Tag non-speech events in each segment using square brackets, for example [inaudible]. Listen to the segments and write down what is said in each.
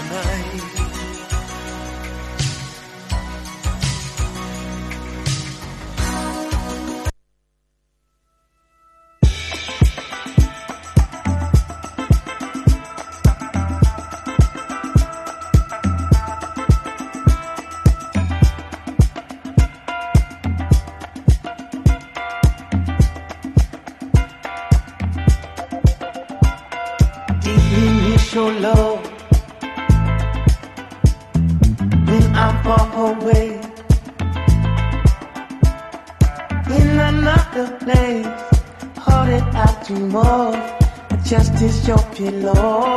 tonight. Just is your pillow,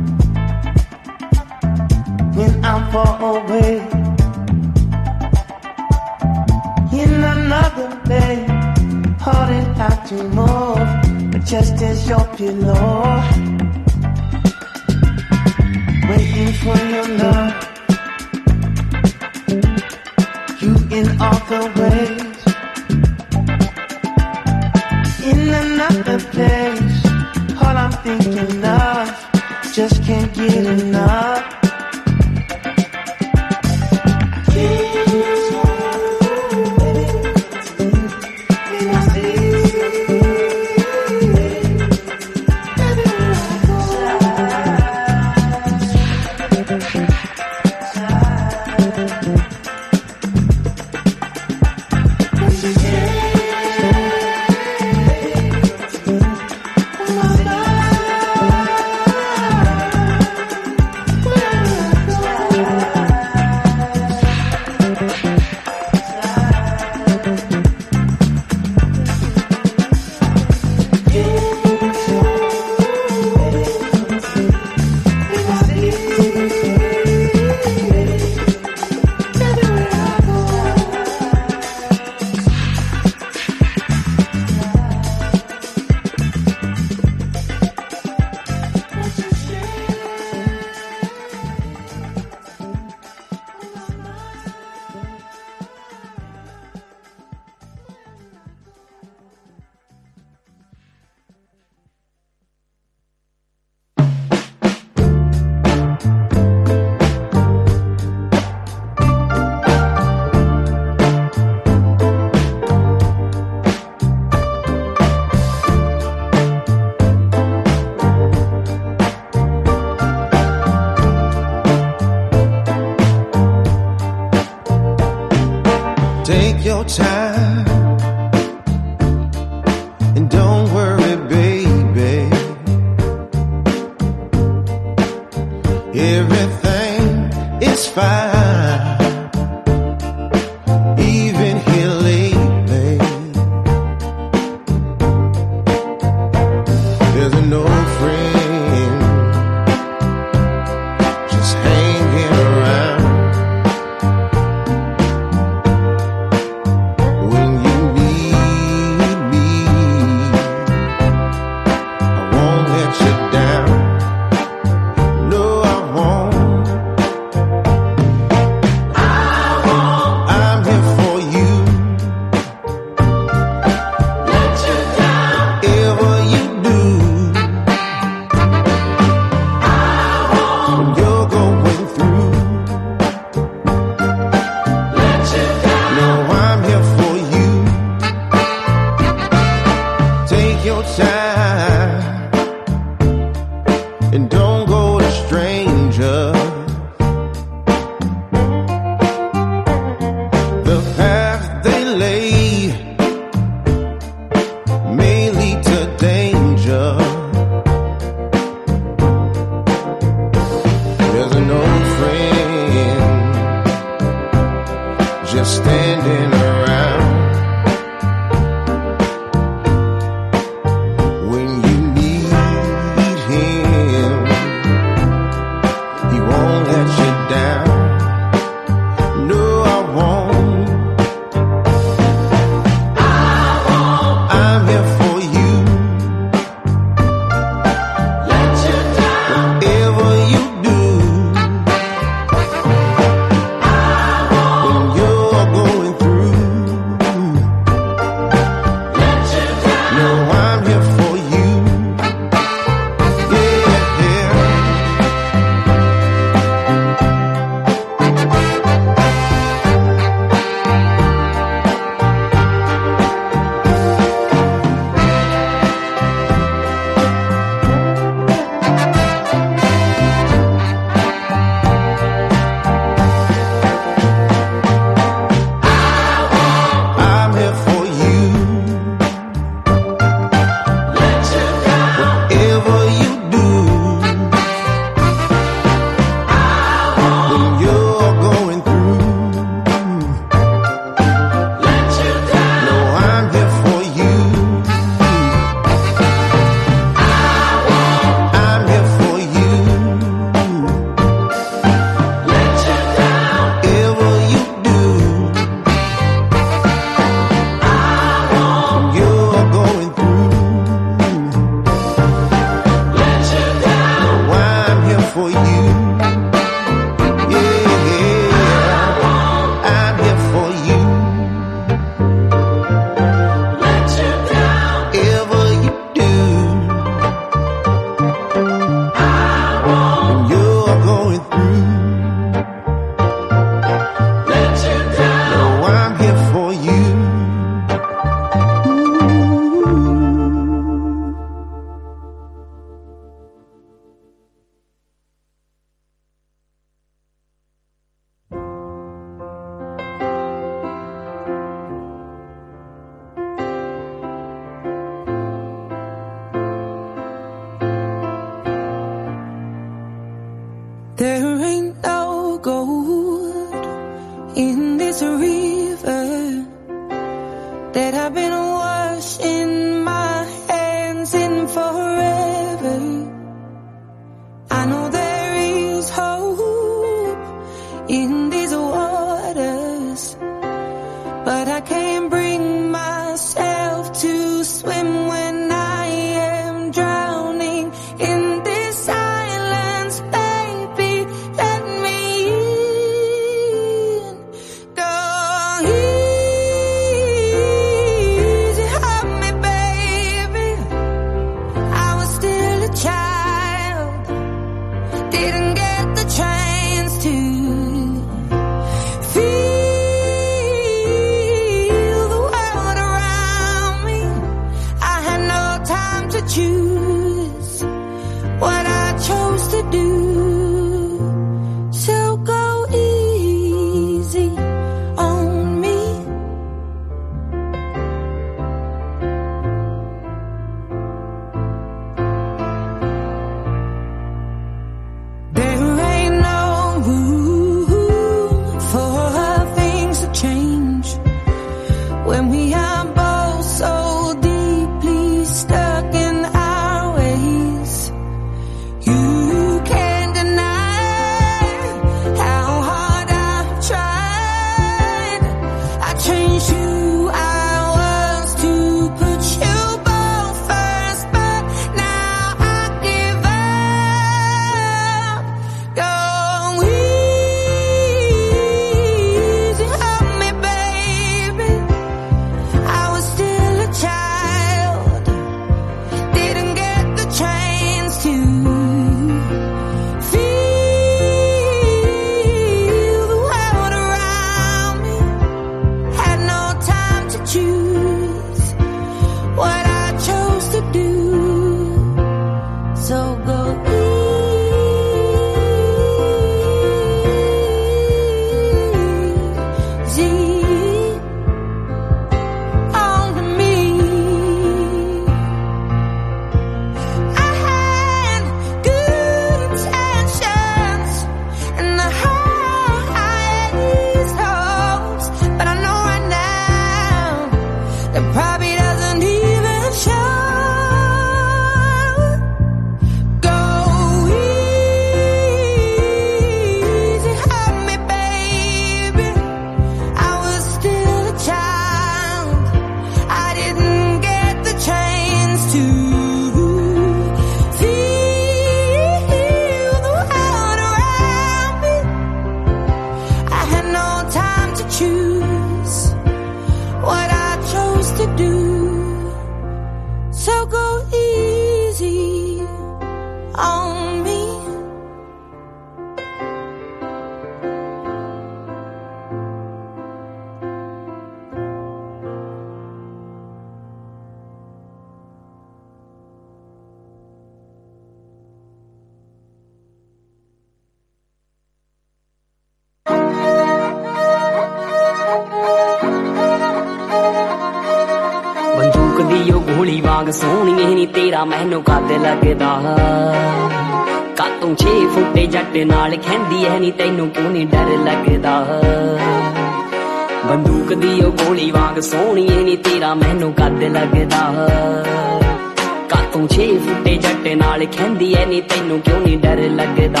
ਕਹਿੰਦੀ ਐ ਨੀ, ਤੈਨੂੰ ਕਿਉਂ ਨਹੀਂ ਡਰ ਲੱਗਦਾ?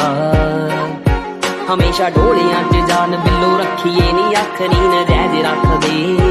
ਹਮੇਸ਼ਾ ਢੋਲਿਆਂ 'ਚ ਜਾਨ ਬਿੱਲੂ ਰੱਖੀਏ ਨੀ, ਅੱਖ ਨੀ ਰਹਿ ਦੇ ਰੱਖਦੇ।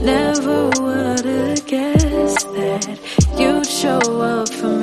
Never would have guessed that you'd show up for me.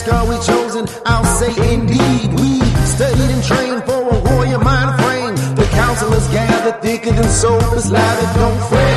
scar we chosen, I'll say indeed. We studied and trained for a warrior mind frame. The counselors gathered thicker than soldiers, is live, don't fret.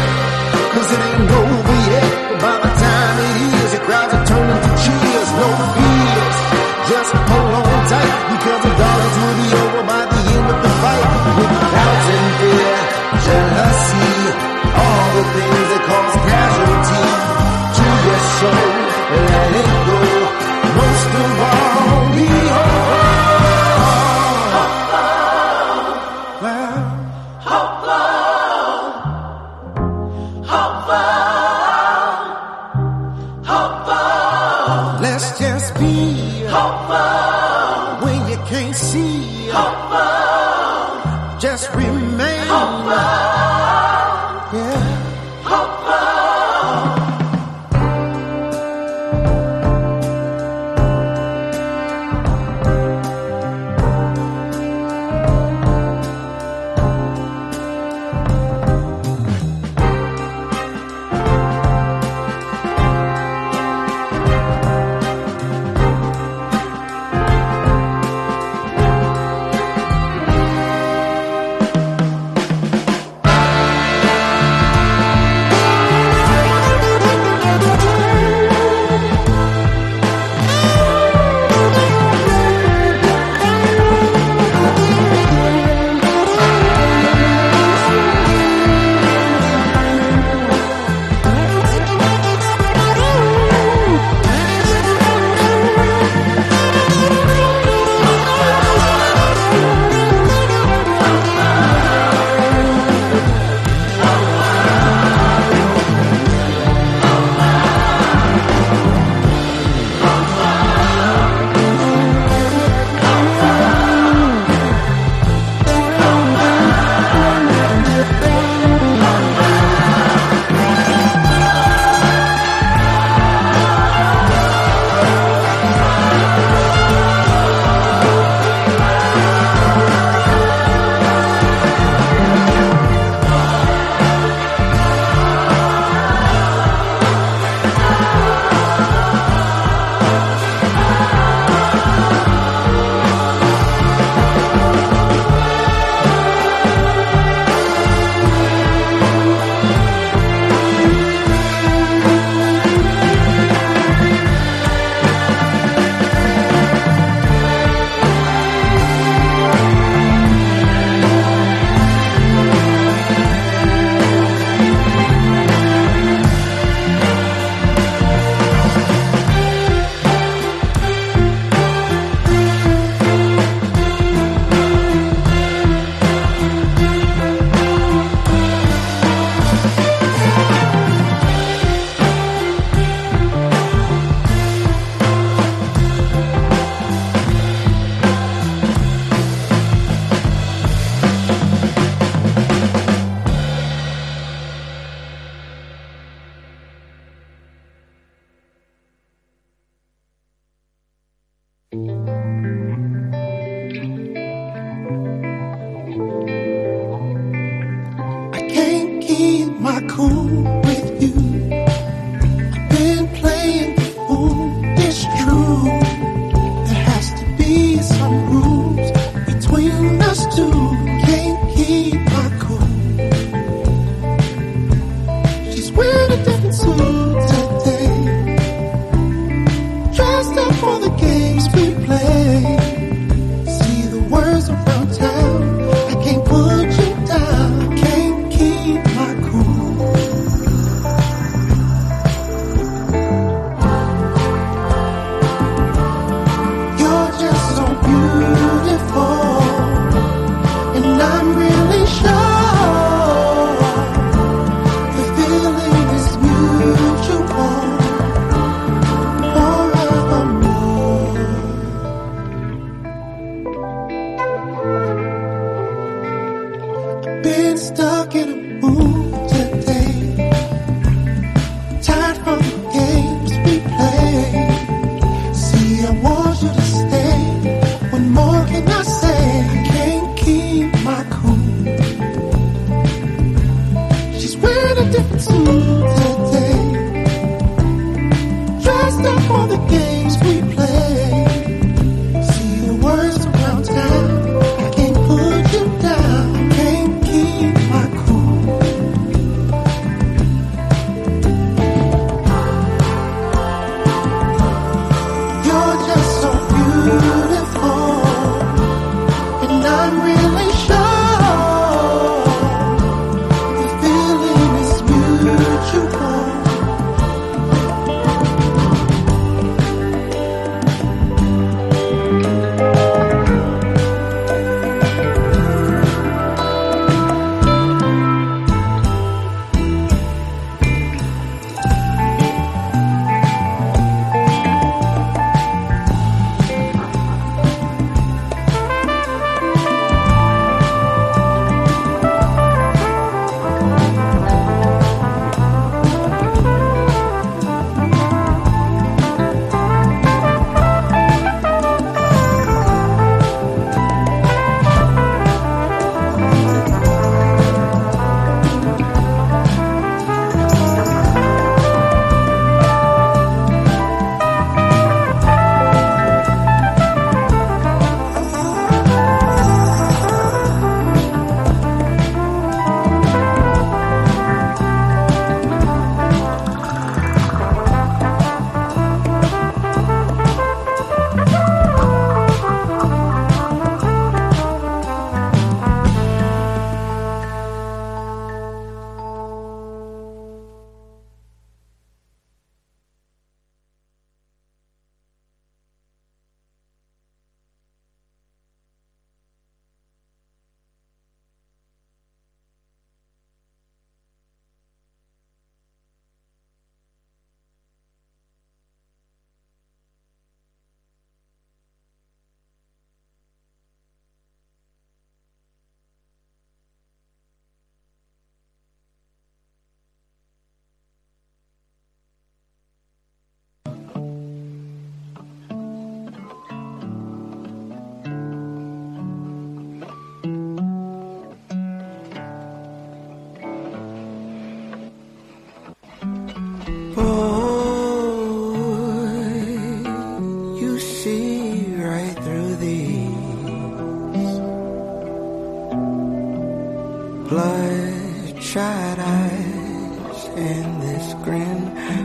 Bloodshot eyes and this grin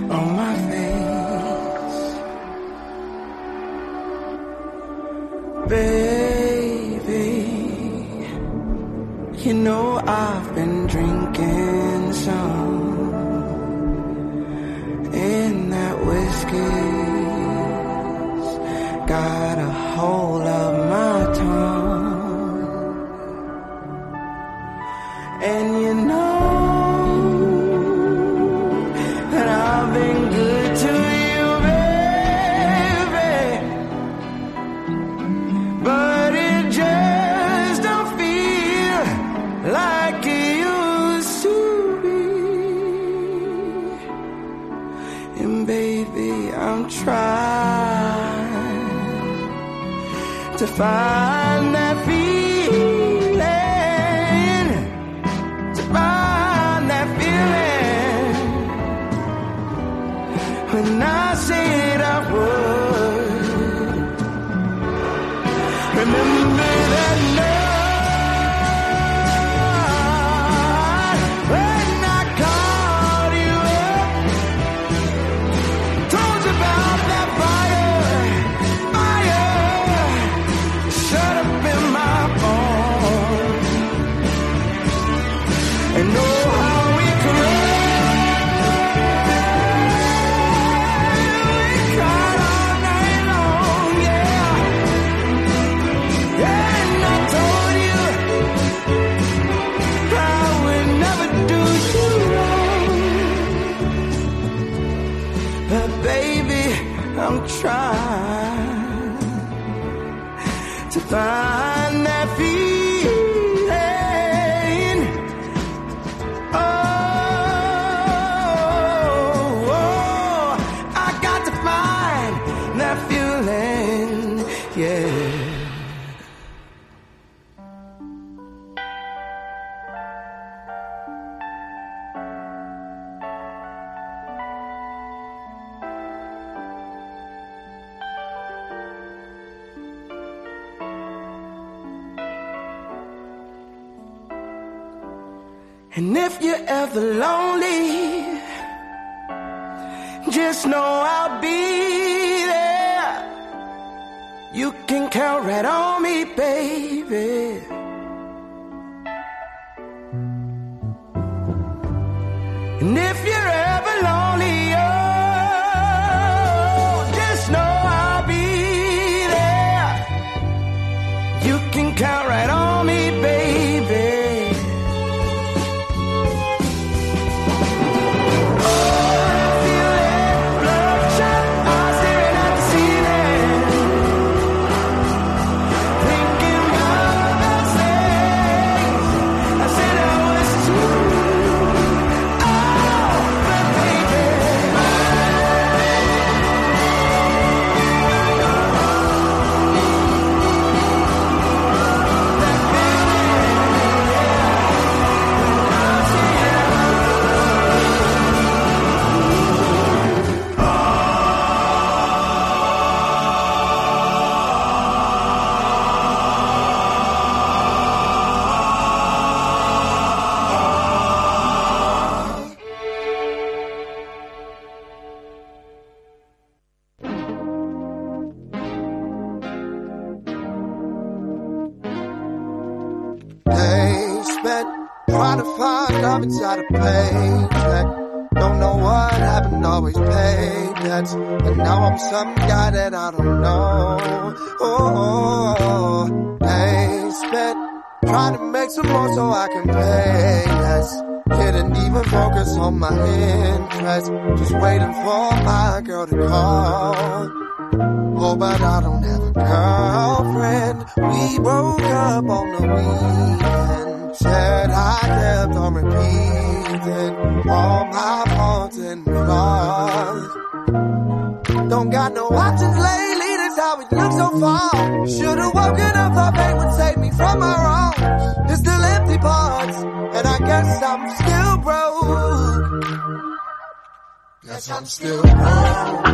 I'm still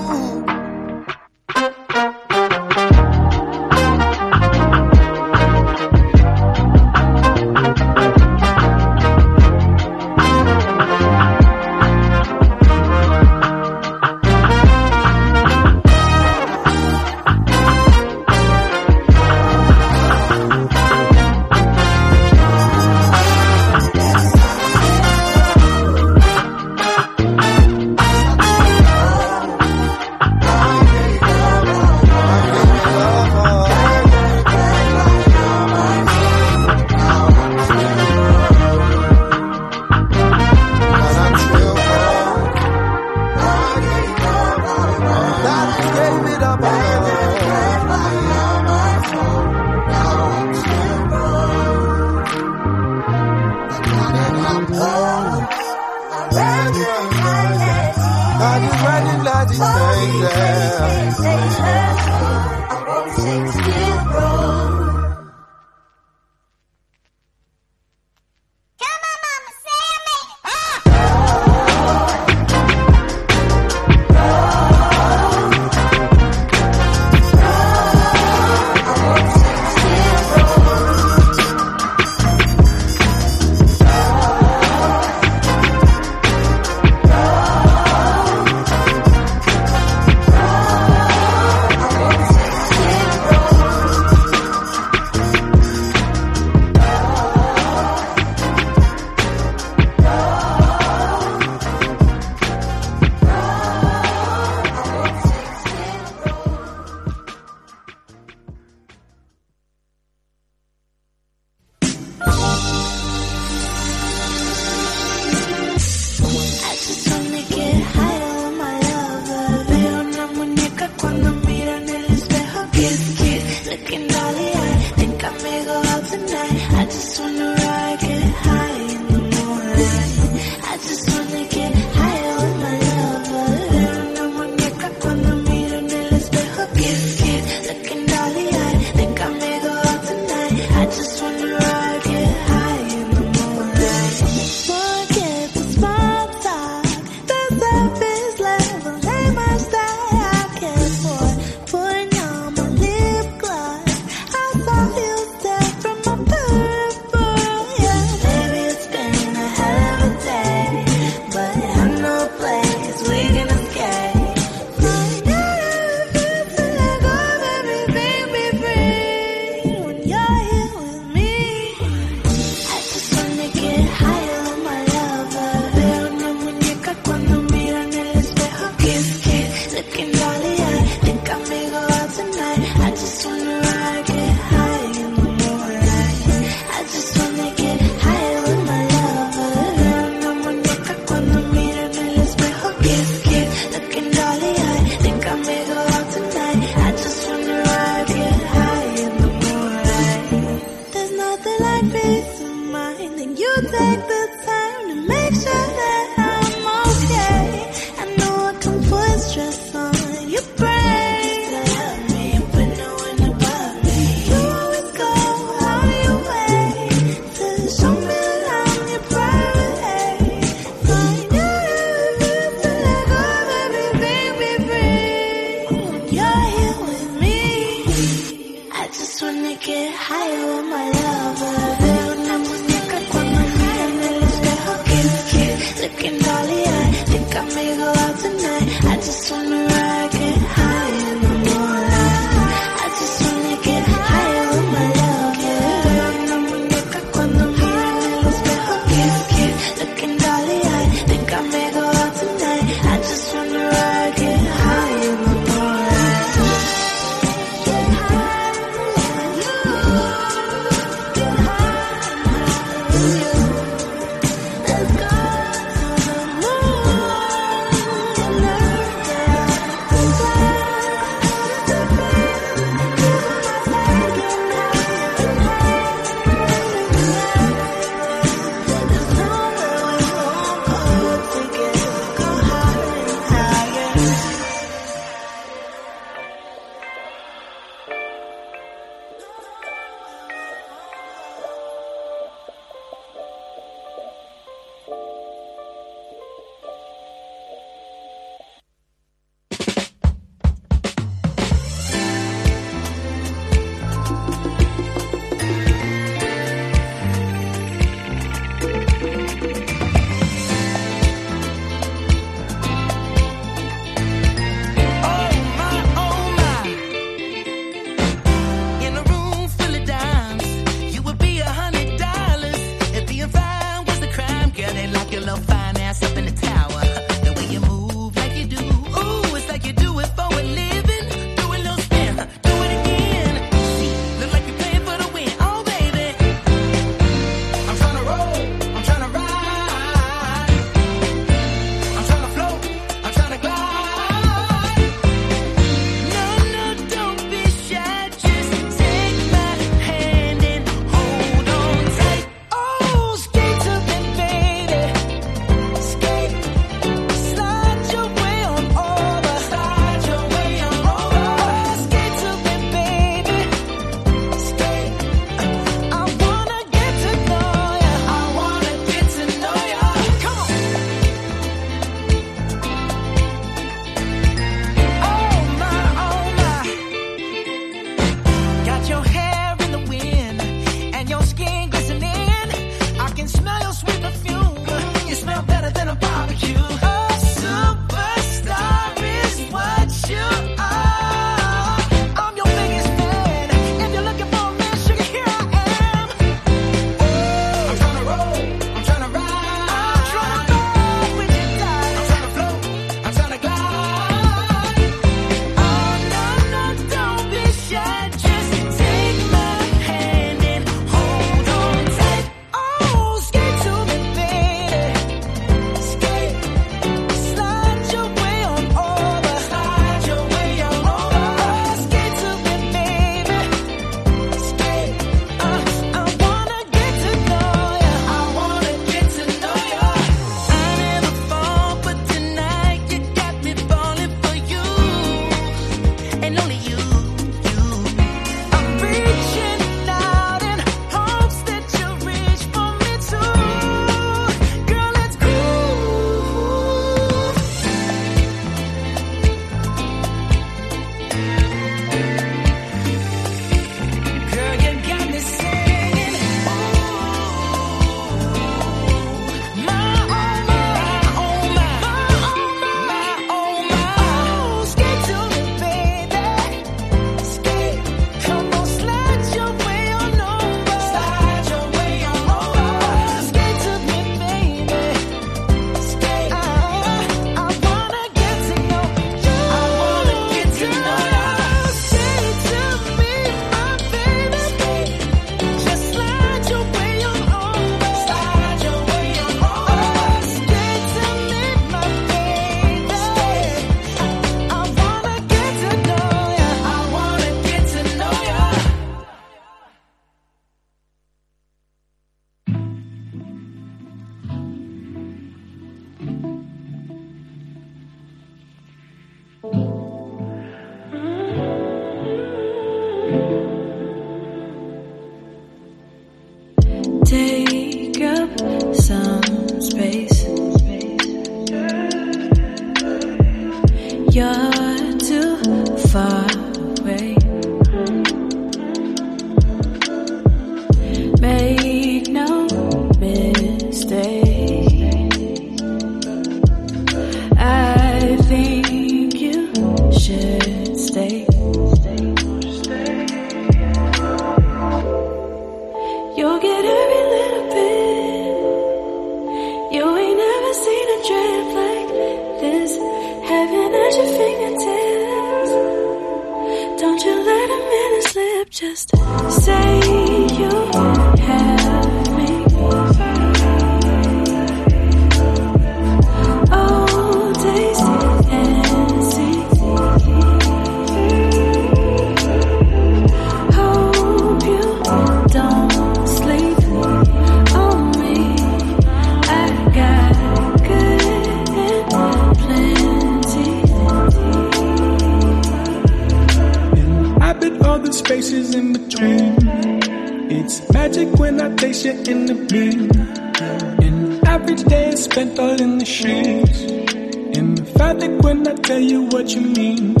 tell you what you mean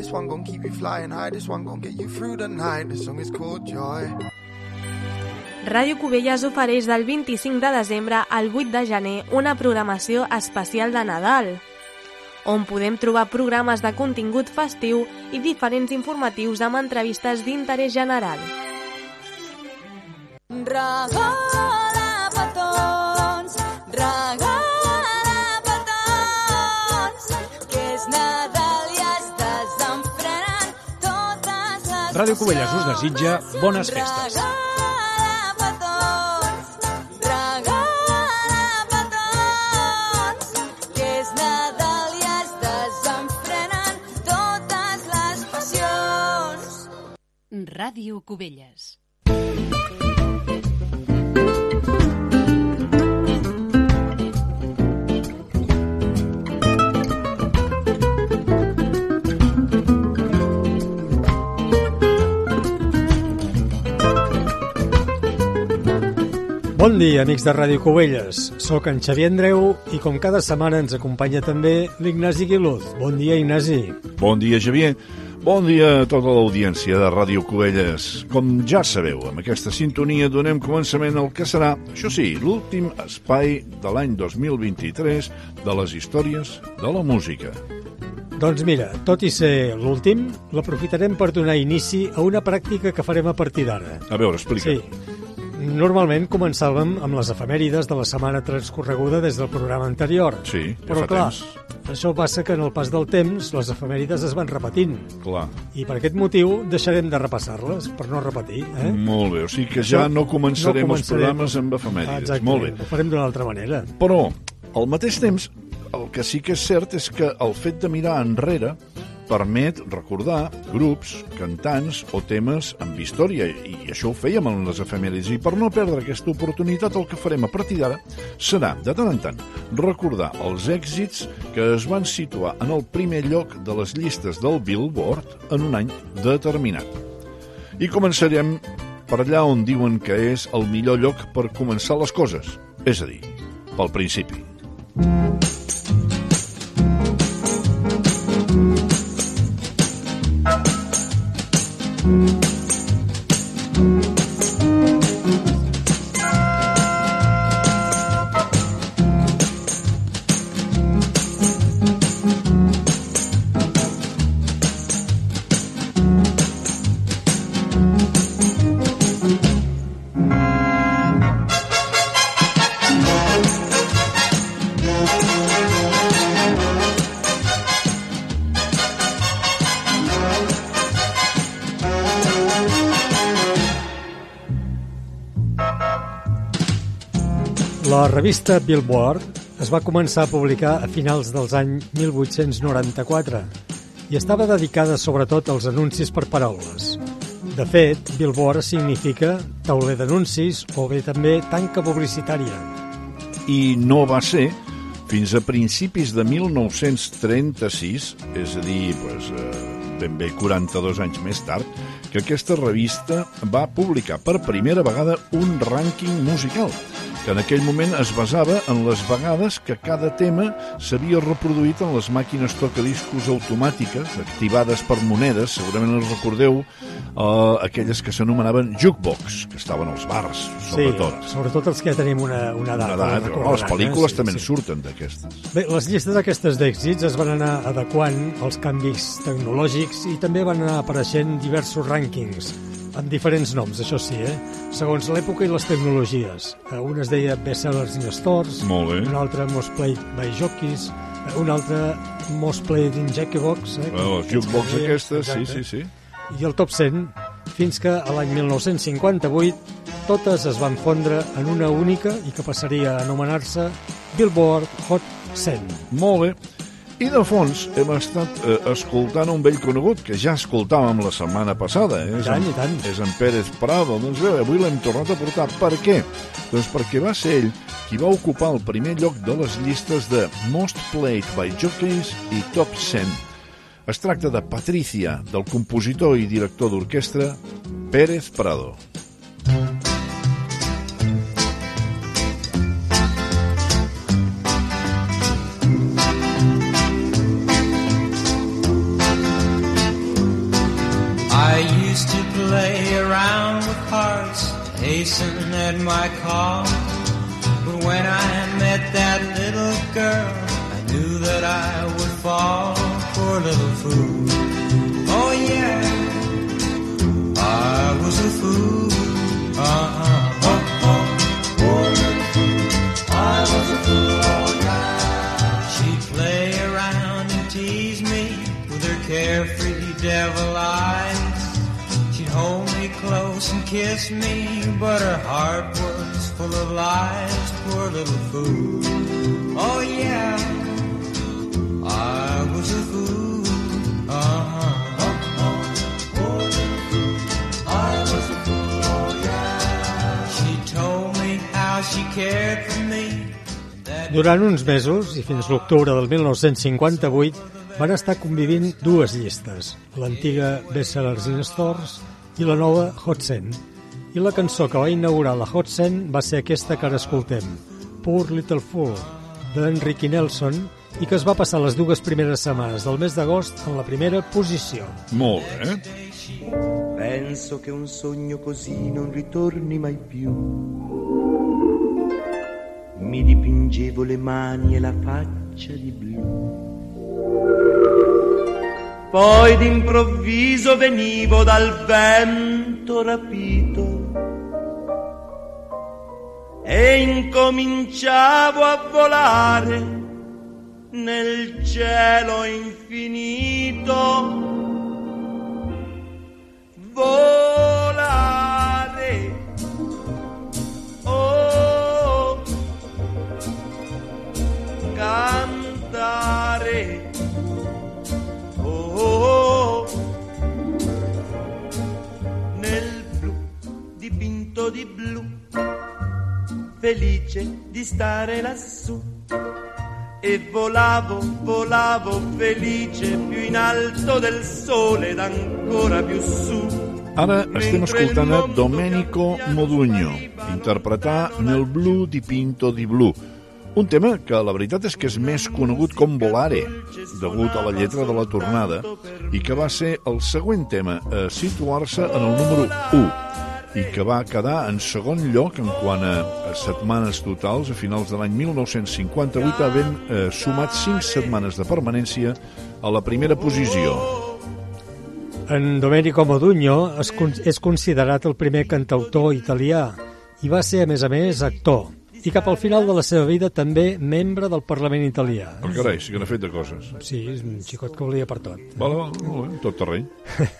This one gonna keep you flying high. This one gonna get you through the night. This song is called Joy. Ràdio Cubelles ofereix del 25 de desembre al 8 de gener una programació especial de Nadal, on podem trobar programes de contingut festiu i diferents informatius amb entrevistes d'interès general. Regala Ràdio Cubelles us desitja bones festes. Regala petons, Bon dia, amics de Ràdio Cubelles. Soc en Xavier Andreu i com cada setmana ens acompanya també l'Ignasi Guiluz. Bon dia, Ignasi. Bon dia, Xavier. Bon dia a tota l'audiència de Ràdio Cubelles. Com ja sabeu, amb aquesta sintonia donem començament al que serà, això sí, l'últim espai de l'any 2023 de les històries de la música. Doncs mira, tot i ser l'últim, l'aprofitarem per donar inici a una pràctica que farem a partir d'ara. A veure, explica. Sí. Normalment començàvem amb les efemèrides de la setmana transcorreguda des del programa anterior. Sí, ja Però fa clar, temps. això passa que en el pas del temps les efemèrides es van repetint. Clar. I per aquest motiu deixarem de repassar-les, per no repetir. Eh? Molt bé, o sigui que ja no començarem, no els programes amb efemèrides. Exacte, Molt bé. ho farem d'una altra manera. Però, al mateix temps, el que sí que és cert és que el fet de mirar enrere permet recordar grups, cantants o temes amb història, i això ho fèiem en les efemèrides. I per no perdre aquesta oportunitat, el que farem a partir d'ara serà, de tant en tant, recordar els èxits que es van situar en el primer lloc de les llistes del Billboard en un any determinat. I començarem per allà on diuen que és el millor lloc per començar les coses, és a dir, pel principi. La revista Billboard es va començar a publicar a finals dels anys 1894 i estava dedicada sobretot als anuncis per paraules. De fet, Billboard significa tauler d'anuncis o bé també tanca publicitària. I no va ser fins a principis de 1936, és a dir, pues, eh, ben bé 42 anys més tard, que aquesta revista va publicar per primera vegada un rànquing musical, que en aquell moment es basava en les vegades que cada tema s'havia reproduït en les màquines tocadiscos automàtiques activades per monedes, segurament us recordeu eh, aquelles que s'anomenaven jukebox, que estaven als bars, sobretot. Sí, sobretot els que ja tenim una, una edat. Una edat, ho oh, les pel·lícules eh? també en surten d'aquestes. Bé, les llistes aquestes d'èxits es van anar adequant als canvis tecnològics i també van anar apareixent diversos rànquings amb diferents noms, això sí, eh? segons l'època i les tecnologies. Eh, Un es deia Best Sellers in Stores, un altre Most Played by Jockeys, eh, un altre Most Played in Jackbox. Eh? Bueno, les jukebox que- aquestes, sí, exacte. sí, sí. I el top 100, fins que a l'any 1958 totes es van fondre en una única i que passaria a anomenar-se Billboard Hot 100. Molt bé. I de fons hem estat eh, escoltant un vell conegut que ja escoltàvem la setmana passada. Eh? I És tant, en, i tant. És en Pérez Prado. Doncs bé, avui l'hem tornat a portar. Per què? Doncs perquè va ser ell qui va ocupar el primer lloc de les llistes de Most Played by Jockeys i Top 100. Es tracta de Patricia, del compositor i director d'orquestra Pérez Prado. I play around with hearts, hasten at my call. But when I met that little girl, I knew that I would fall for a little fool. Oh yeah, I was a fool. Uh-huh. Kiss me, but her heart was full of lies. Poor little fool. Oh yeah, I was a fool. Uh-huh. Durant uns mesos, i fins l'octubre del 1958, van estar convivint dues llistes, l'antiga Best Sellers in Stores i la nova Hot 100. I la cançó que va inaugurar la Hot 100 va ser aquesta que ara escoltem, Poor Little Fool, d'Enrique Nelson, i que es va passar les dues primeres setmanes del mes d'agost en la primera posició. Molt bé. Penso che un sogno così non ritorni mai più. Mi dipingevo le mani e la faccia di blu. Poi d'improvviso venivo dal vento rapito e incominciavo a volare nel cielo infinito. Volare. Oh, cantare. Dipinto di blu, felice di stare lassù. E volavo, volavo felice più in alto del sole ed ancora più su. Ara estem escoltant a Domenico Modugno interpretar Nel blu di Pinto di Blu, un tema que la veritat és que és més conegut com Volare, degut a la lletra de la tornada, i que va ser el següent tema a situar-se en el número 1 i que va quedar en segon lloc en quant a, setmanes totals a finals de l'any 1958 havent eh, sumat 5 setmanes de permanència a la primera posició. En Domenico Modugno con és considerat el primer cantautor italià i va ser, a més a més, actor. I cap al final de la seva vida també membre del Parlament italià. Per carai, sí que n'ha fet de coses. Sí, és un xicot que volia per tot. Vale, vale, molt bé, tot terreny.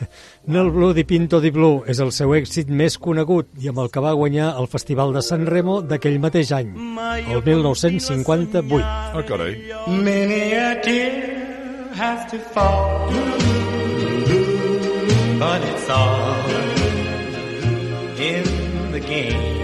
[laughs] Nel Blu di Pinto di Blu és el seu èxit més conegut i amb el que va guanyar el Festival de San Remo d'aquell mateix any, el 1958. Ah, carai. Many a tear has to fall, but it's all in the game.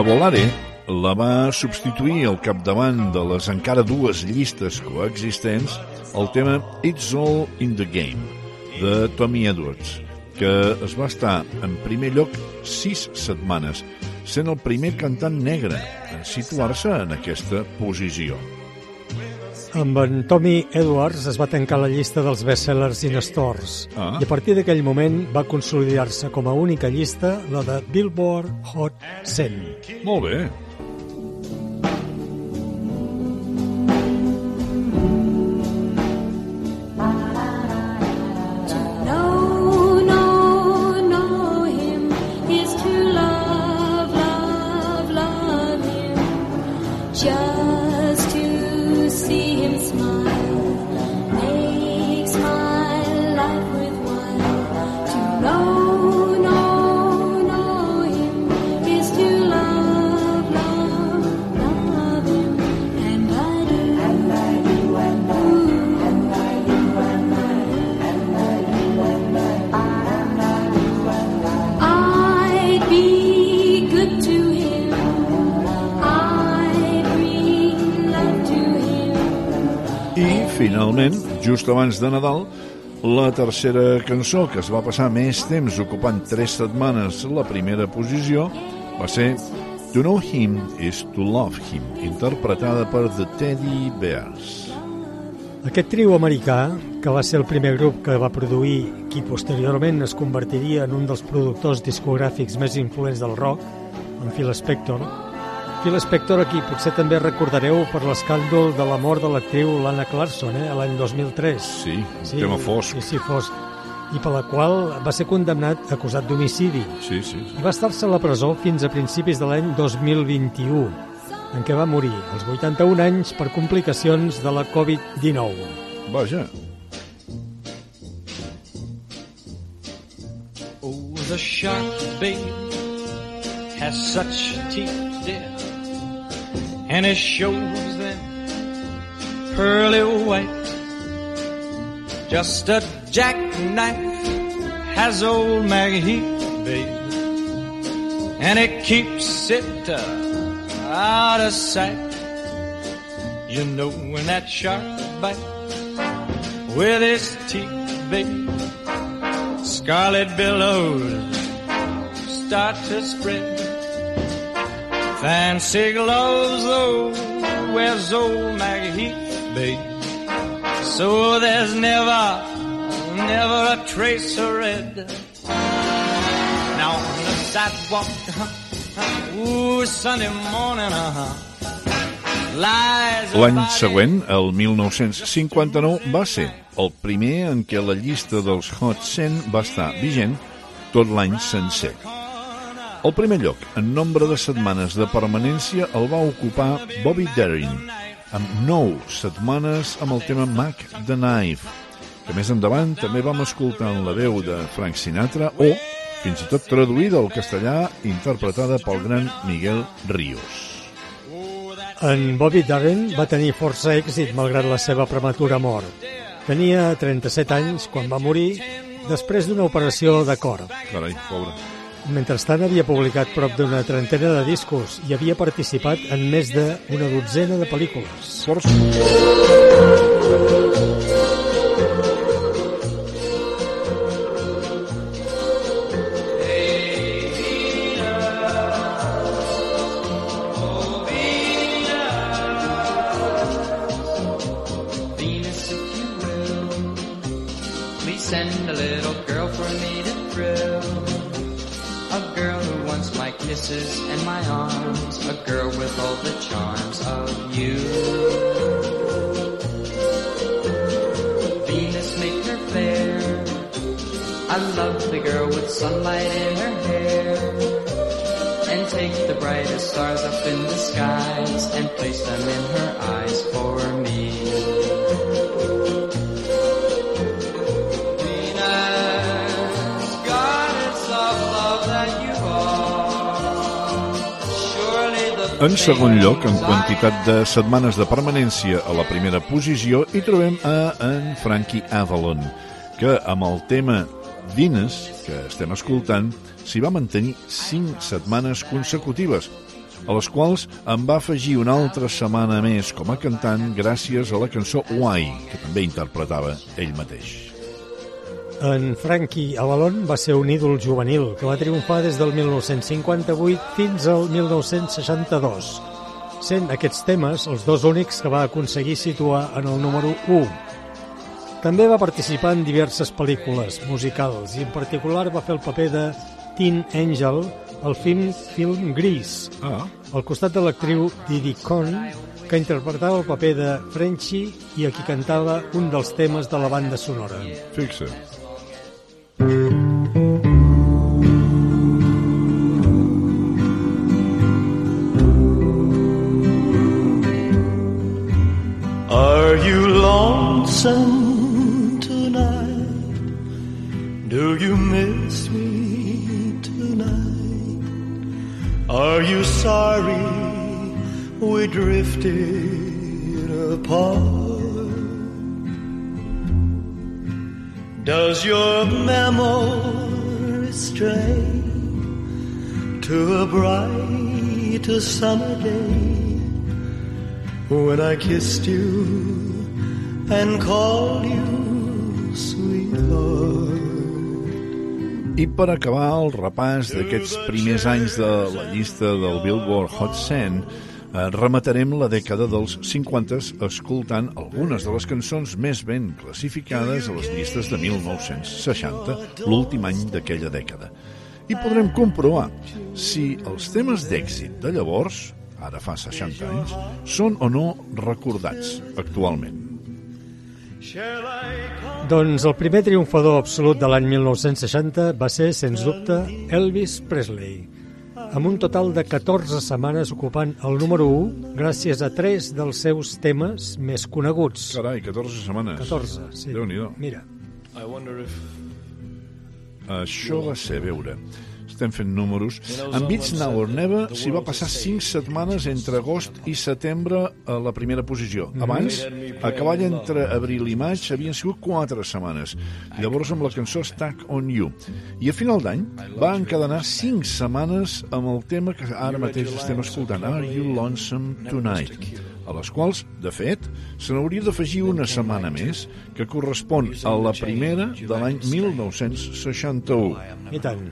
A Volare la va substituir al capdavant de les encara dues llistes coexistents el tema It's All in the Game de Tommy Edwards, que es va estar en primer lloc sis setmanes, sent el primer cantant negre en situar-se en aquesta posició. Amb en Tommy Edwards es va tancar la llista dels bestsellers in stores Ah. i a partir d'aquell moment va consolidar-se com a única llista la de Billboard Hot 100. Molt bé. Abans de Nadal, la tercera cançó, que es va passar més temps ocupant tres setmanes la primera posició, va ser To Know Him is to Love Him, interpretada per The Teddy Bears. Aquest trio americà, que va ser el primer grup que va produir qui posteriorment es convertiria en un dels productors discogràfics més influents del rock, en Phil Spector. Phil Spector, aquí potser també recordareu per l'escàndol de la mort de l'actriu Lana Clarkson, eh, l'any 2003. Sí, un tema fosc. Sí, sí, fosc. I per la qual va ser condemnat acusat d'homicidi. Sí, sí. I va estar-se a la presó fins a principis de l'any 2021, en què va morir als 81 anys per complicacions de la Covid-19. Vaja. Oh, the shark, babe, has such teeth, and it shows them pearly white. Just a jackknife has old Maggie Heath, babe. And it keeps it uh, out of sight. You know when that shark bite with his teeth, babe. Scarlet billows start to spread. Fancy gloves, though, wears old Maggie Heath, babe. So there's never, never a trace of red. Now on the sidewalk, uh-huh, ooh, Sunday morning, uh-huh, L'any següent, el 1959, va ser el primer en què la llista dels Hot 100 va estar vigent tot l'any sencer. El primer lloc, en nombre de setmanes de permanència, el va ocupar Bobby Darin, amb 9 setmanes amb el tema Mac the Knife, que més endavant també vam escoltar en la veu de Frank Sinatra o, fins i tot traduïda al castellà, interpretada pel gran Miguel Ríos. En Bobby Darin va tenir força èxit malgrat la seva prematura mort. Tenia 37 anys quan va morir després d'una operació de cor. Carai, pobre. Mentrestant havia publicat prop d'una trentena de discos i havia participat en més d'una dotzena de pel·lícules. Venus, En segon lloc, en quantitat de setmanes de permanència a la primera posició, hi trobem a en Frankie Avalon, que amb el tema Venus, que estem escoltant, s'hi va mantenir 5 setmanes consecutives, a les quals en va afegir una altra setmana més com a cantant gràcies a la cançó Why, que també interpretava ell mateix. En Frankie Avalon va ser un ídol juvenil que va triomfar des del 1958 fins al 1962, sent aquests temes els dos únics que va aconseguir situar en el número 1. També va participar en diverses pel·lícules musicals i en particular va fer el paper de Teen Angel al film Film Gris, ah. al costat de l'actriu Didi Conn, que interpretava el paper de Frenchie i a qui cantava un dels temes de la banda sonora. Fixa. Lonesome tonight? Do you miss me tonight? Are you sorry we drifted apart? Does your memory stray to a bright summer day? when I kissed you and called you. I per acabar el repàs d'aquests primers anys de la llista del Billboard Hot 100, eh, rematarem la dècada dels 50 escoltant algunes de les cançons més ben classificades a les llistes de 1960, l'últim any d'aquella dècada. I podrem comprovar si els temes d'èxit de llavors, ara fa 60 anys, són o no recordats actualment. Doncs el primer triomfador absolut de l'any 1960 va ser, sens dubte, Elvis Presley, amb un total de 14 setmanes ocupant el número 1 gràcies a tres dels seus temes més coneguts. Carai, 14 setmanes. 14, sí. Déu-n'hi-do. Mira. I wonder if Això va ser, a veure, estem fent números, amb It's Now or Never s'hi va passar 5 setmanes entre agost i setembre a la primera posició. Abans, a cavall entre abril i maig havien sigut 4 setmanes. Llavors amb la cançó Stuck on You. I a final d'any va encadenar 5 setmanes amb el tema que ara mateix estem escoltant, Are You Lonesome Tonight? a les quals, de fet, se n'hauria d'afegir una setmana més, que correspon a la primera de l'any 1961. I tant.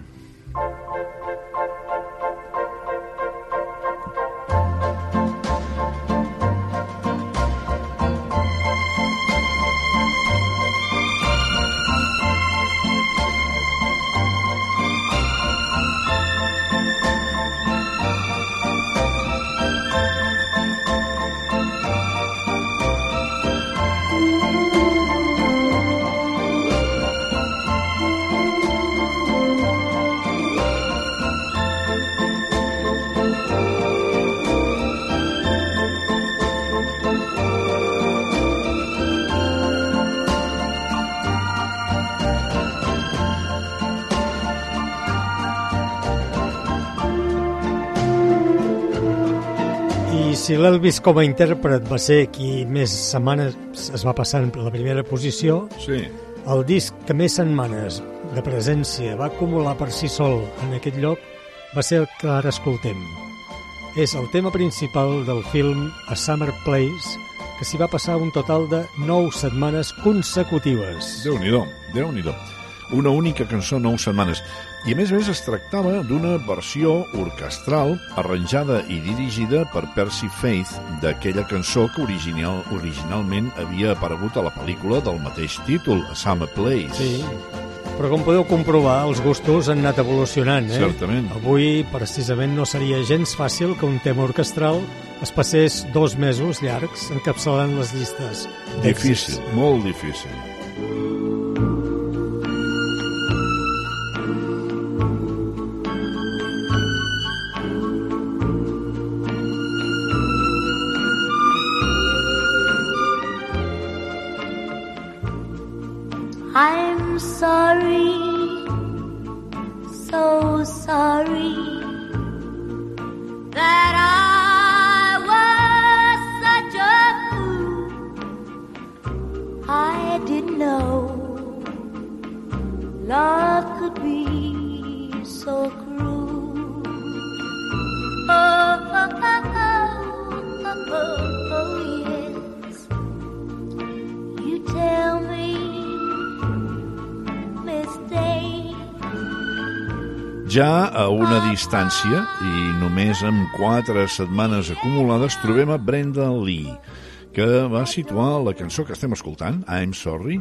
l'Elvis com a intèrpret va ser qui més setmanes es va passar en la primera posició, sí. el disc que més setmanes de presència va acumular per si sol en aquest lloc va ser el que ara escoltem. És el tema principal del film A Summer Place, que s'hi va passar un total de 9 setmanes consecutives. Déu-n'hi-do, déu nhi déu Una única cançó, 9 setmanes. I a més a més es tractava d'una versió orquestral arranjada i dirigida per Percy Faith d'aquella cançó que original, originalment havia aparegut a la pel·lícula del mateix títol, A Summer Place. Sí, però com podeu comprovar, els gustos han anat evolucionant, eh? Certament. Avui, precisament, no seria gens fàcil que un tema orquestral es passés dos mesos llargs encapçalant les llistes. Difícil, molt difícil. I'm sorry, so sorry that I was such a fool. I didn't know love could be so cruel. Ja a una distància, i només amb quatre setmanes acumulades, trobem a Brenda Lee, que va situar la cançó que estem escoltant, I'm Sorry,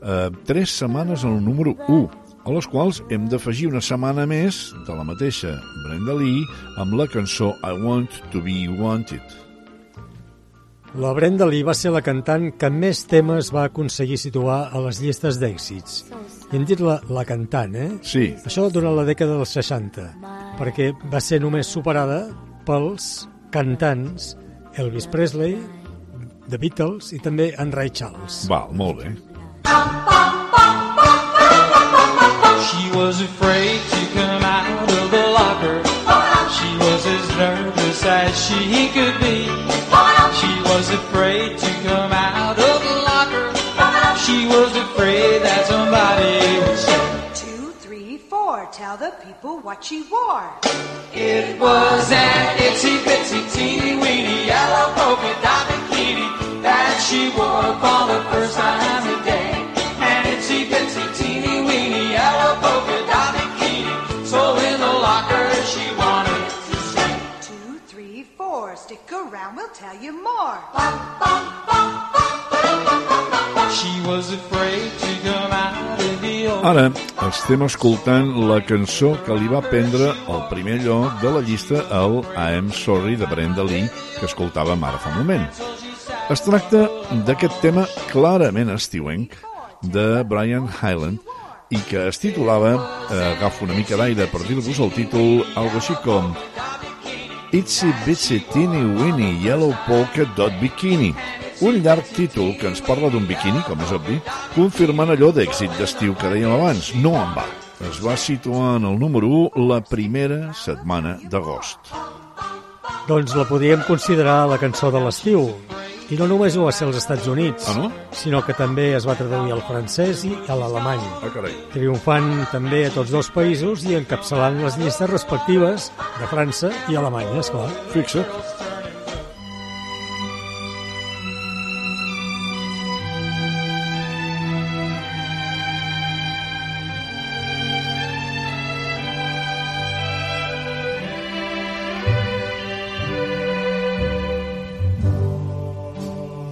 eh, tres setmanes al número 1, a les quals hem d'afegir una setmana més de la mateixa Brenda Lee amb la cançó I Want to Be Wanted. La Brenda Lee va ser la cantant que més temes va aconseguir situar a les llistes d'èxits. I hem dit la, la cantant, eh? Sí. Això durant la dècada dels 60, perquè va ser només superada pels cantants Elvis Presley, The Beatles i també en Ray Charles. Val, molt bé. She was afraid to come out of the locker. She was as nervous as she could be. She was afraid to come out of the locker. She was afraid that somebody would say Two, three, four. Tell the people what she wore. it was an itsy bitsy teeny weeny yellow polka dot bikini that she wore for the first time Stick around, we'll tell you more. She was afraid to come out of the old Ara estem escoltant la cançó que li va prendre el primer lloc de la llista al I'm Sorry de Brenda Lee que escoltàvem ara fa un moment. Es tracta d'aquest tema clarament estiuenc de Brian Hyland i que es titulava, eh, agafo una mica d'aire per dir-vos el títol, algo així com Itsy Bitsy Teeny Weeny Yellow Polka Dot Bikini un llarg títol que ens parla d'un biquini, com és obvi, confirmant allò d'èxit d'estiu que dèiem abans, no en va. es va situar en el número 1 la primera setmana d'agost. Doncs la podríem considerar la cançó de l'estiu. I no només ho va ser als Estats Units, Ah, no? sinó que també es va traduir al francès i a l'alemany. Ah, carai. Triomfant també a tots dos països i encapçalant les llistes respectives de França i Alemanya, esclar. Fixa't.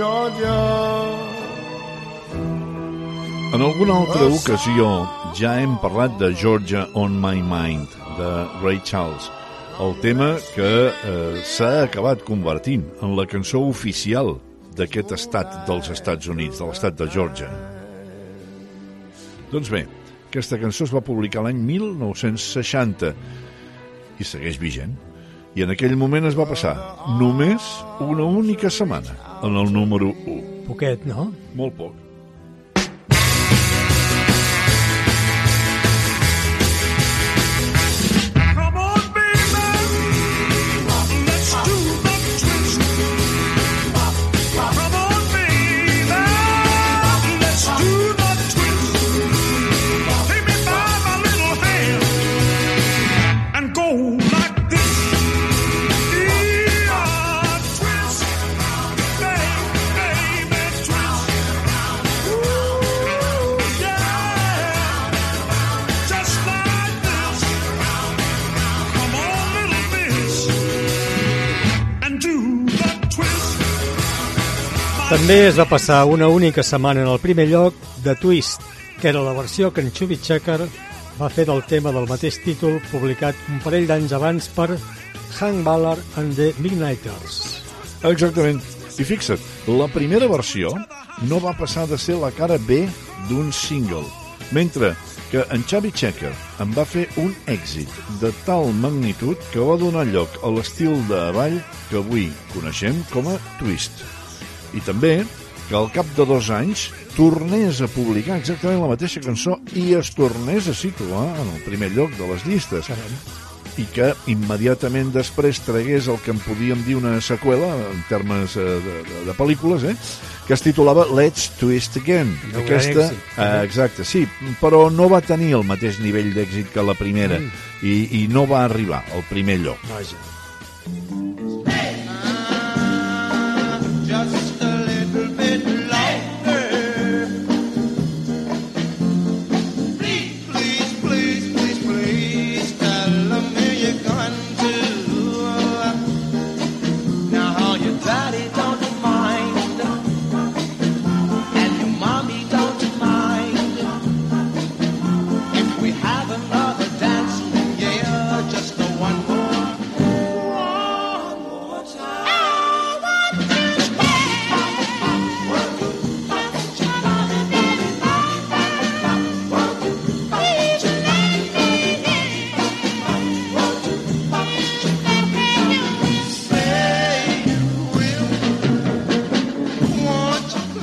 Georgia. En alguna altra ocasió ja hem parlat de Georgia on My Mind, de Ray Charles, el tema que eh, s'ha acabat convertint en la cançó oficial d'aquest estat dels Estats Units, de l'estat de Georgia. Doncs bé, aquesta cançó es va publicar l'any 1960 i segueix vigent. I en aquell moment es va passar només una única setmana en el número 1. Poquet, no? Molt poc. També es va passar una única setmana en el primer lloc de Twist, que era la versió que en Chubby Checker va fer del tema del mateix títol publicat un parell d'anys abans per Hank Ballard and the Midnighters. Exactament. I fixa't, la primera versió no va passar de ser la cara B d'un single, mentre que en Xavi Checker en va fer un èxit de tal magnitud que va donar lloc a l'estil de ball que avui coneixem com a twist. I també que al cap de dos anys tornés a publicar exactament la mateixa cançó i es tornés a situar en el primer lloc de les llistes i que immediatament després tragués el que en podíem dir una seqüela en termes eh, de, de, de pel·lícules, eh? que es titulava Let's Twist Again. Gran Aquesta, eh, també. exacte, sí, però no va tenir el mateix nivell d'èxit que la primera Mm. i, i no va arribar al primer lloc. Vaja.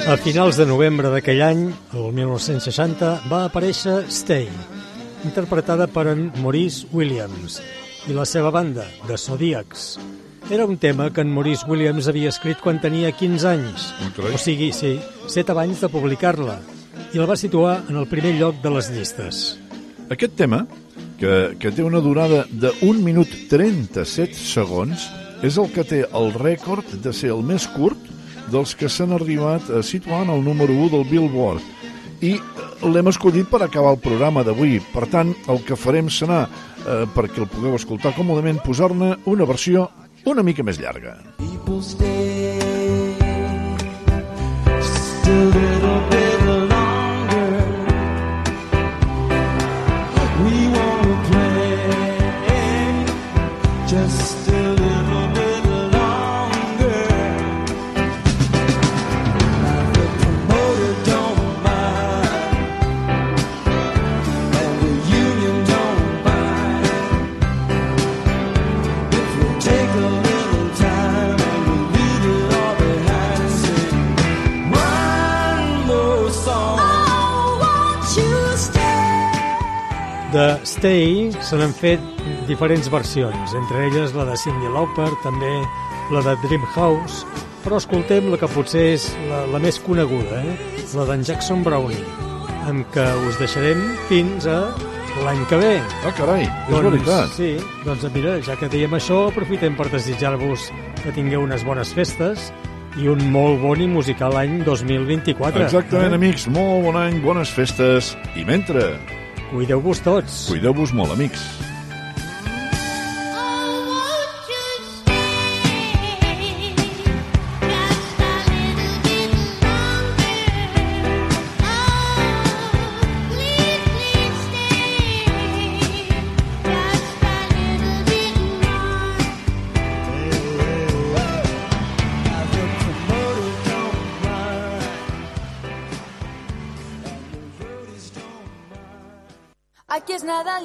A finals de novembre d'aquell any, el 1960, va aparèixer Stay, interpretada per en Maurice Williams i la seva banda, The Zodiacs. Era un tema que en Maurice Williams havia escrit quan tenia 15 anys, o sigui, sí, 7 abans de publicar-la, i la va situar en el primer lloc de les llistes. Aquest tema, que, que té una durada de 1 minut 37 segons, és el que té el rècord de ser el més curt dels que s'han arribat a situar en el número 1 del Billboard. I eh, l'hem escollit per acabar el programa d'avui. Per tant, el que farem serà, eh, perquè el pugueu escoltar còmodament, posar-ne una versió una mica més llarga. People stay just a little bit Stay se n'han fet diferents versions, entre elles la de Cyndi Lauper, també la de Dreamhouse, però escoltem la que potser és la, la més coneguda, eh? la d'en Jackson Browning, amb què us deixarem fins a l'any que ve. Ah, carai, és veritat. Sí, doncs mira, ja que dèiem això, aprofitem per desitjar-vos que tingueu unes bones festes i un molt bon i musical any 2024. Exactament, amics, molt bon any, bones festes, i mentre... Cuideu-vos tots. Cuideu-vos molt, amics.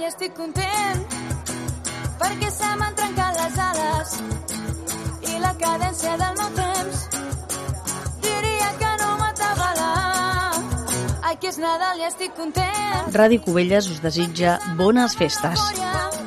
I estic content perquè se m'han trencat les ales i la cadència del meu temps diria que no m'atabala. Aquí és Nadal i estic content Ràdio Cubelles us desitja bones festes. i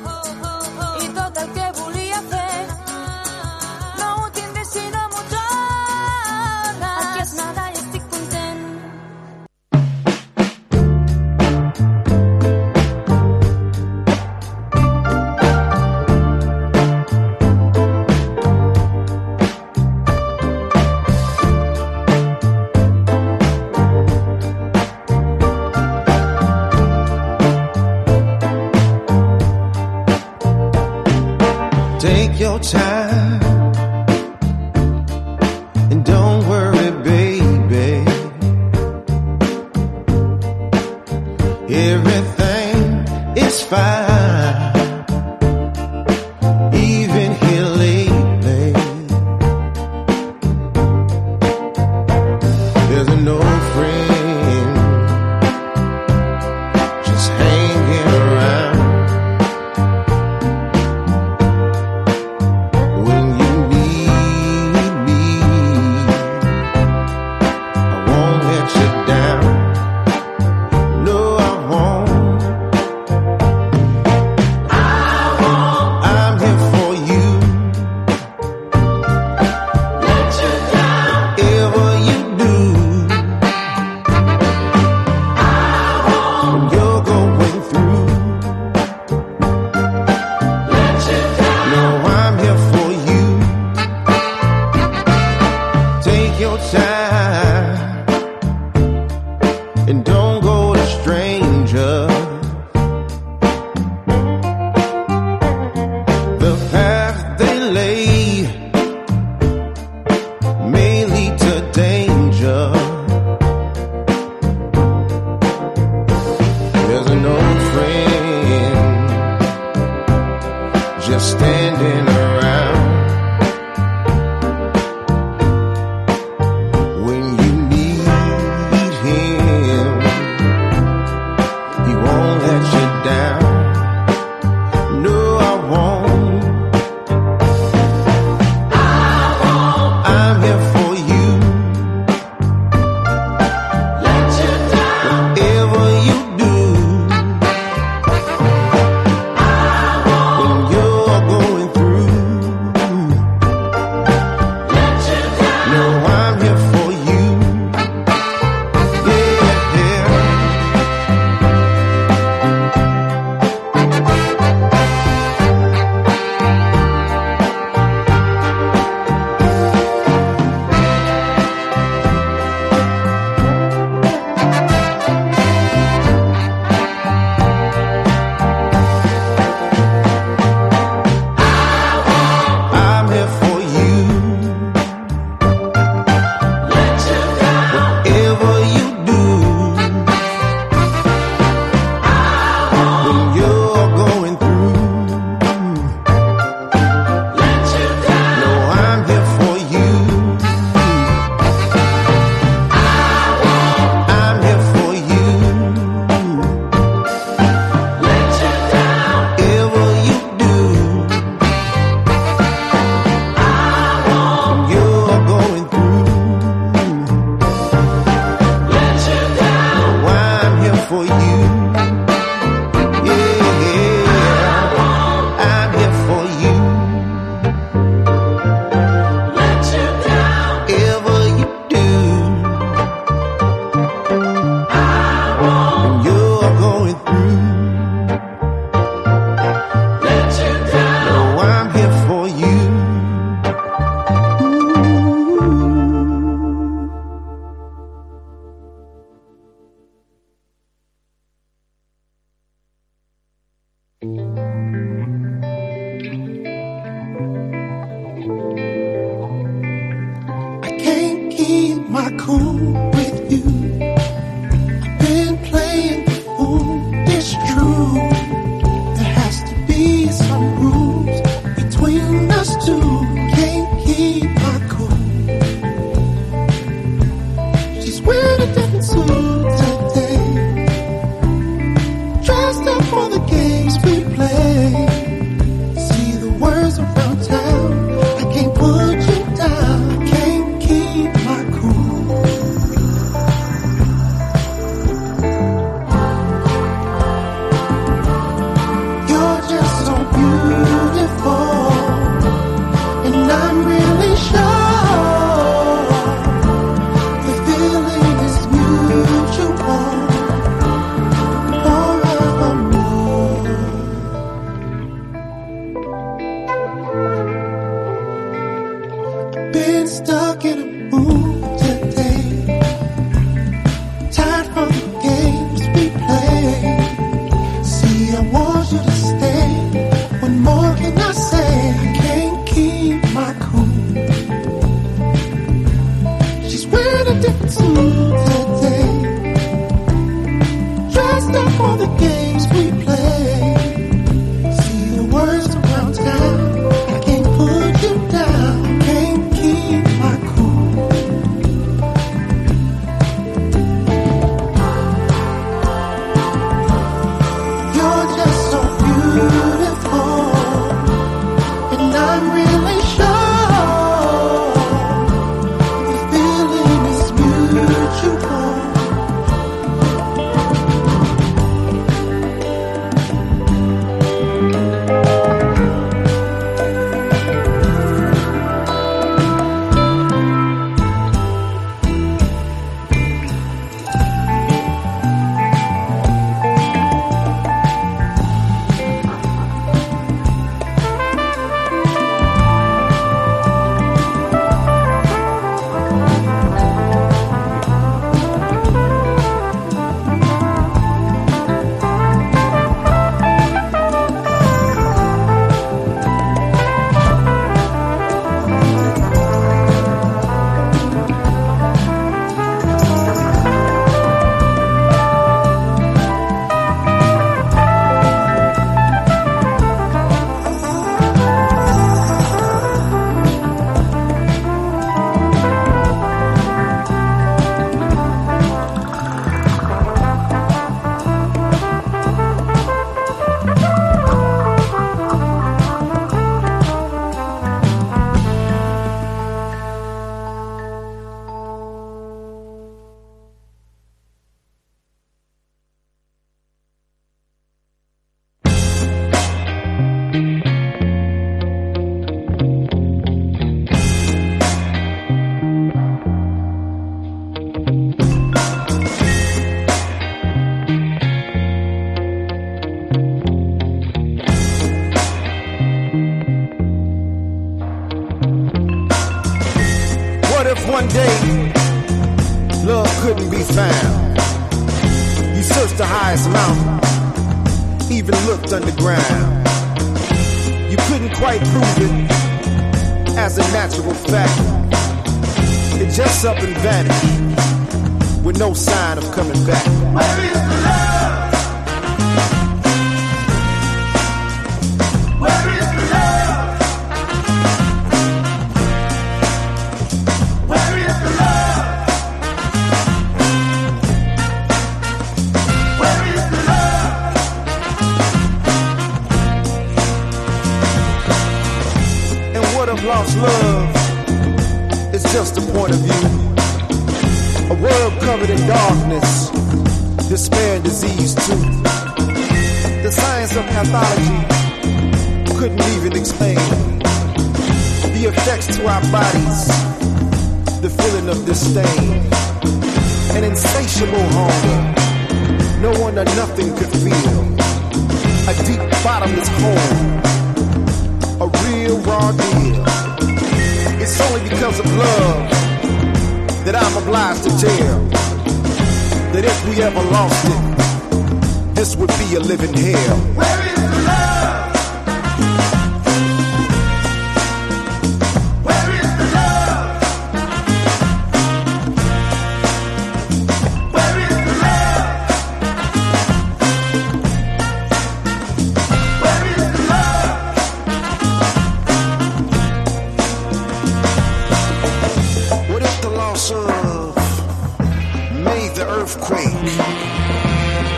crave.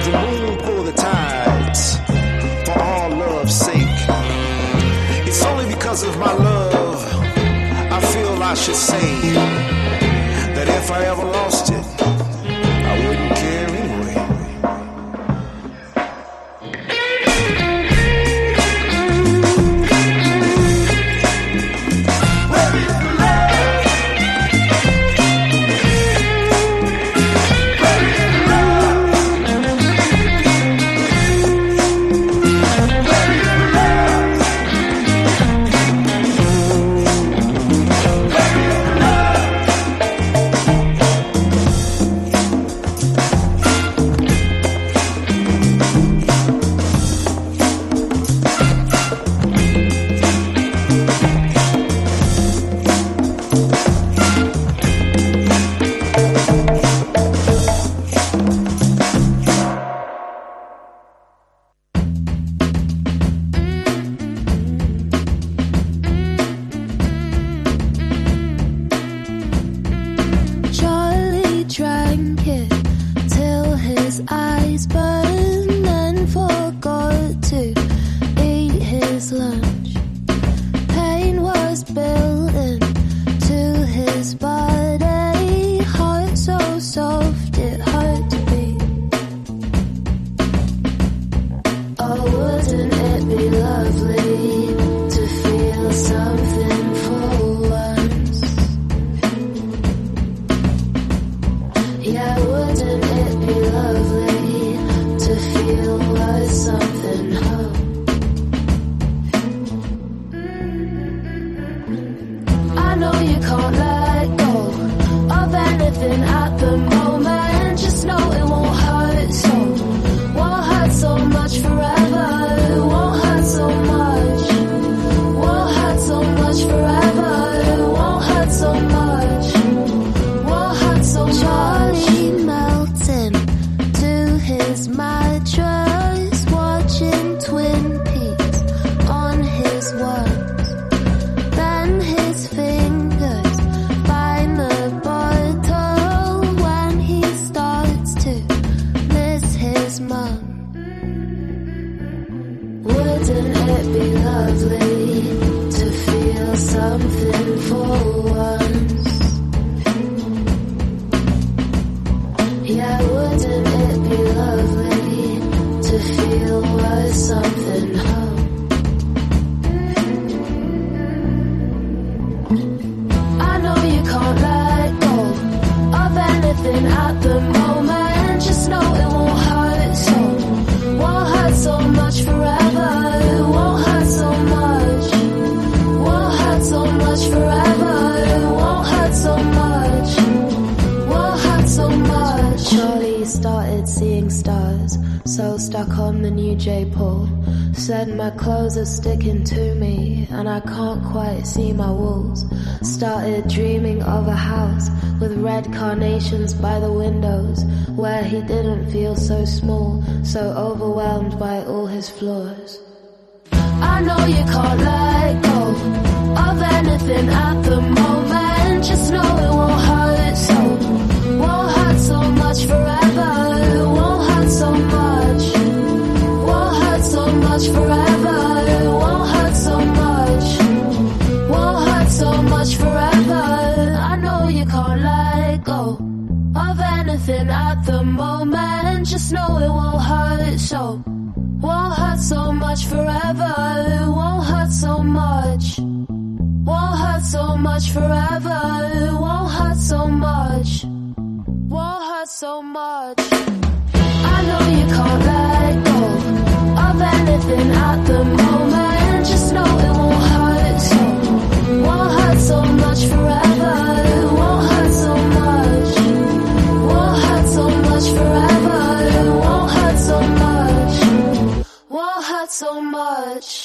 The moon pull the tides for all love's sake. It's only because of my love I feel I should say that if I ever lost it. just know it won't hurt so. Won't hurt so much forever. It won't hurt so much. Won't hurt so much forever. It won't hurt so much. Won't hurt so much. I know you can't let go of anything at the moment. Just know it won't hurt so. Won't hurt so much forever. so much.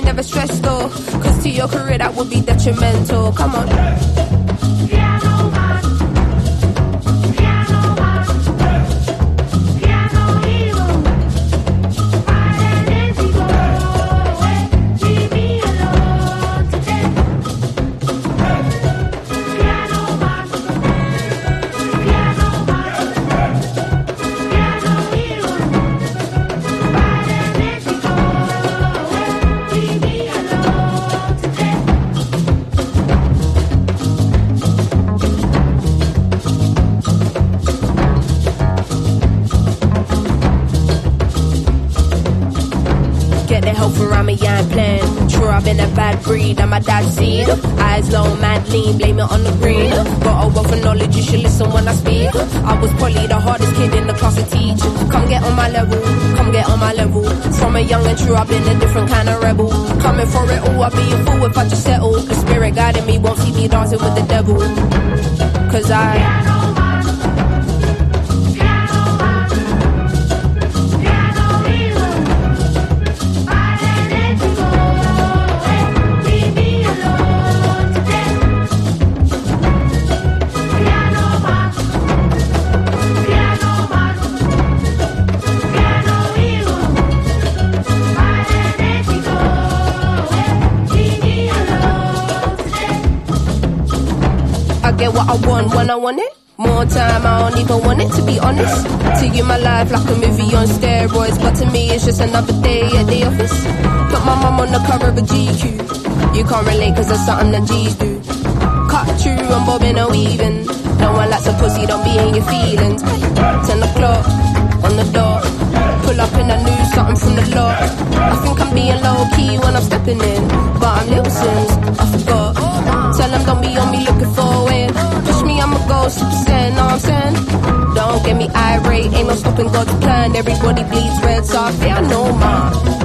never stress. get me irate. no up, hoping God's plan. Everybody bleeds red, so I say I know.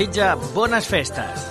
Desitja bones festes.